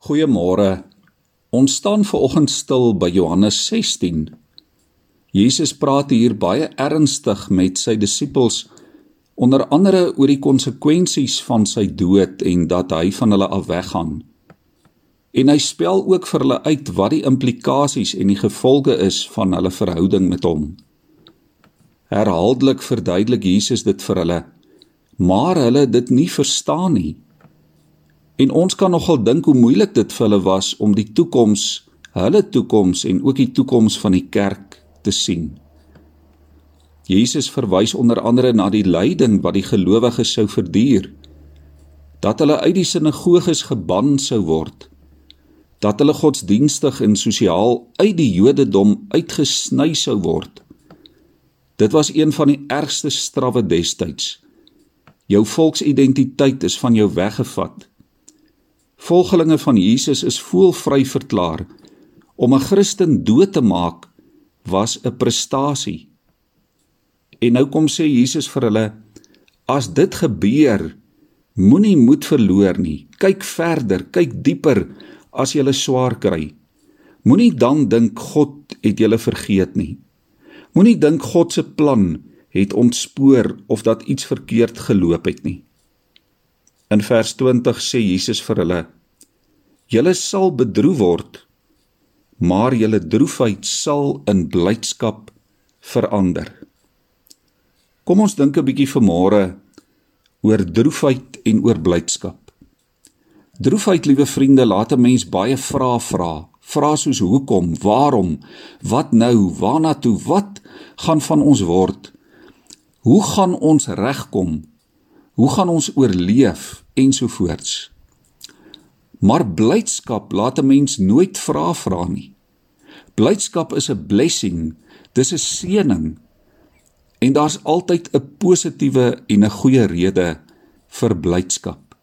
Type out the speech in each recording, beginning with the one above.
Goeiemôre. Ons staan veraloggend stil by Johannes 16. Jesus praat hier baie ernstig met sy disippels onder andere oor die konsekwensies van sy dood en dat hy van hulle af weggaan. En hy spel ook vir hulle uit wat die implikasies en die gevolge is van hulle verhouding met hom. Herhaaldelik verduidelik Jesus dit vir hulle, maar hulle dit nie verstaan nie. En ons kan nogal dink hoe moeilik dit vir hulle was om die toekoms, hulle toekoms en ook die toekoms van die kerk te sien. Jesus verwys onder andere na die lyding wat die gelowiges sou verduur. Dat hulle uit die sinagoges geban sou word. Dat hulle godsdienstig en sosiaal uit die Jodendom uitgesny sou word. Dit was een van die ergste strawwe destyds. Jou volksidentiteit is van jou weggevat. Volgelinge van Jesus is voelvry verklaar. Om 'n Christen dood te maak was 'n prestasie. En nou kom sê Jesus vir hulle: As dit gebeur, moenie moed verloor nie. Kyk verder, kyk dieper as jy swaar kry. Moenie dan dink God het julle vergeet nie. Moenie dink God se plan het ontspoor of dat iets verkeerd geloop het nie. In vers 20 sê Jesus vir hulle: Julle sal bedroef word, maar julle droefheid sal in blydskap verander. Kom ons dink 'n bietjie vanmôre oor droefheid en oor blydskap. Droefheid, liewe vriende, laat 'n mens baie vrae vra. Vra soos hoekom, waarom, wat nou, waarna toe, wat gaan van ons word? Hoe gaan ons regkom? Hoe gaan ons oorleef ensovoorts. Maar blydskap laat 'n mens nooit vra vra nie. Blydskap is 'n blessing, dis 'n seëning. En daar's altyd 'n positiewe en 'n goeie rede vir blydskap.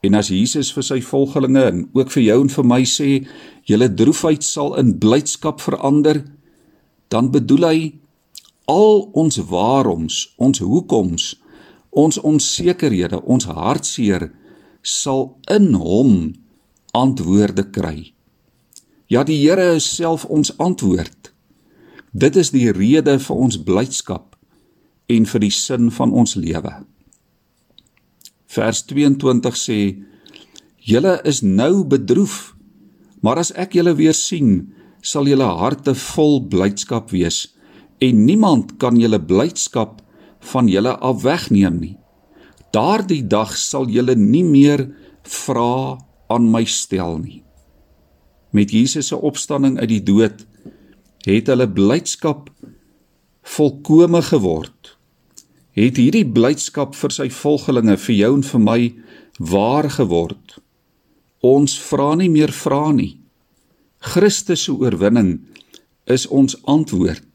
En as Jesus vir sy volgelinge en ook vir jou en vir my sê, julle droefheid sal in blydskap verander, dan bedoel hy al ons waaroms, ons hoekoms, ons onsekerhede, ons hartseer sal in hom antwoorde kry. Ja, die Here is self ons antwoord. Dit is die rede vir ons blydskap en vir die sin van ons lewe. Vers 22 sê: Julle is nou bedroef, maar as ek julle weer sien, sal julle harte vol blydskap wees en niemand kan julle blydskap van julle af wegneem nie. Daardie dag sal julle nie meer vra aan my stel nie. Met Jesus se opstanding uit die dood het hulle blydskap volkome geword. Het hierdie blydskap vir sy volgelinge, vir jou en vir my waar geword. Ons vra nie meer vra nie. Christus se oorwinning is ons antwoord.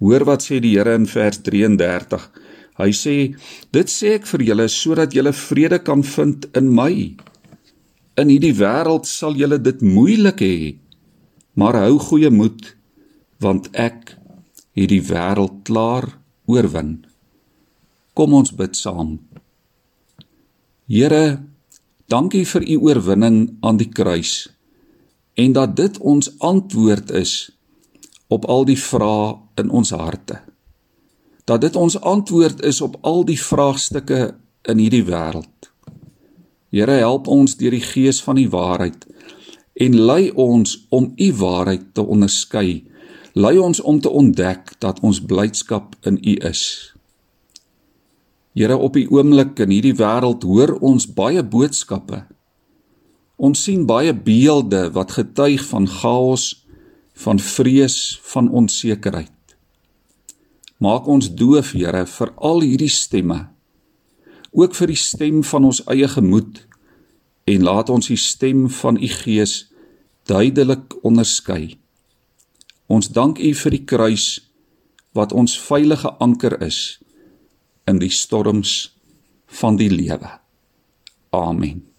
Hoor wat sê die Here in vers 33. Hy sê: "Dit sê ek vir julle sodat julle vrede kan vind in my. In hierdie wêreld sal julle dit moeilik hê, maar hou goeie moed, want ek het die wêreld klaar oorwin." Kom ons bid saam. Here, dankie vir u oorwinning aan die kruis en dat dit ons antwoord is op al die vrae in ons harte. Dat dit ons antwoord is op al die vraagstukke in hierdie wêreld. Here help ons deur die gees van die waarheid en lei ons om u waarheid te onderskei. Lei ons om te ontdek dat ons blydskap in u is. Here op die oomblik in hierdie wêreld hoor ons baie boodskappe. Ons sien baie beelde wat getuig van chaos, van vrees, van onsekerheid. Maak ons doof, Here, vir al hierdie stemme. Ook vir die stem van ons eie gemoed en laat ons die stem van u Gees duidelik onderskei. Ons dank u vir die kruis wat ons veilige anker is in die storms van die lewe. Amen.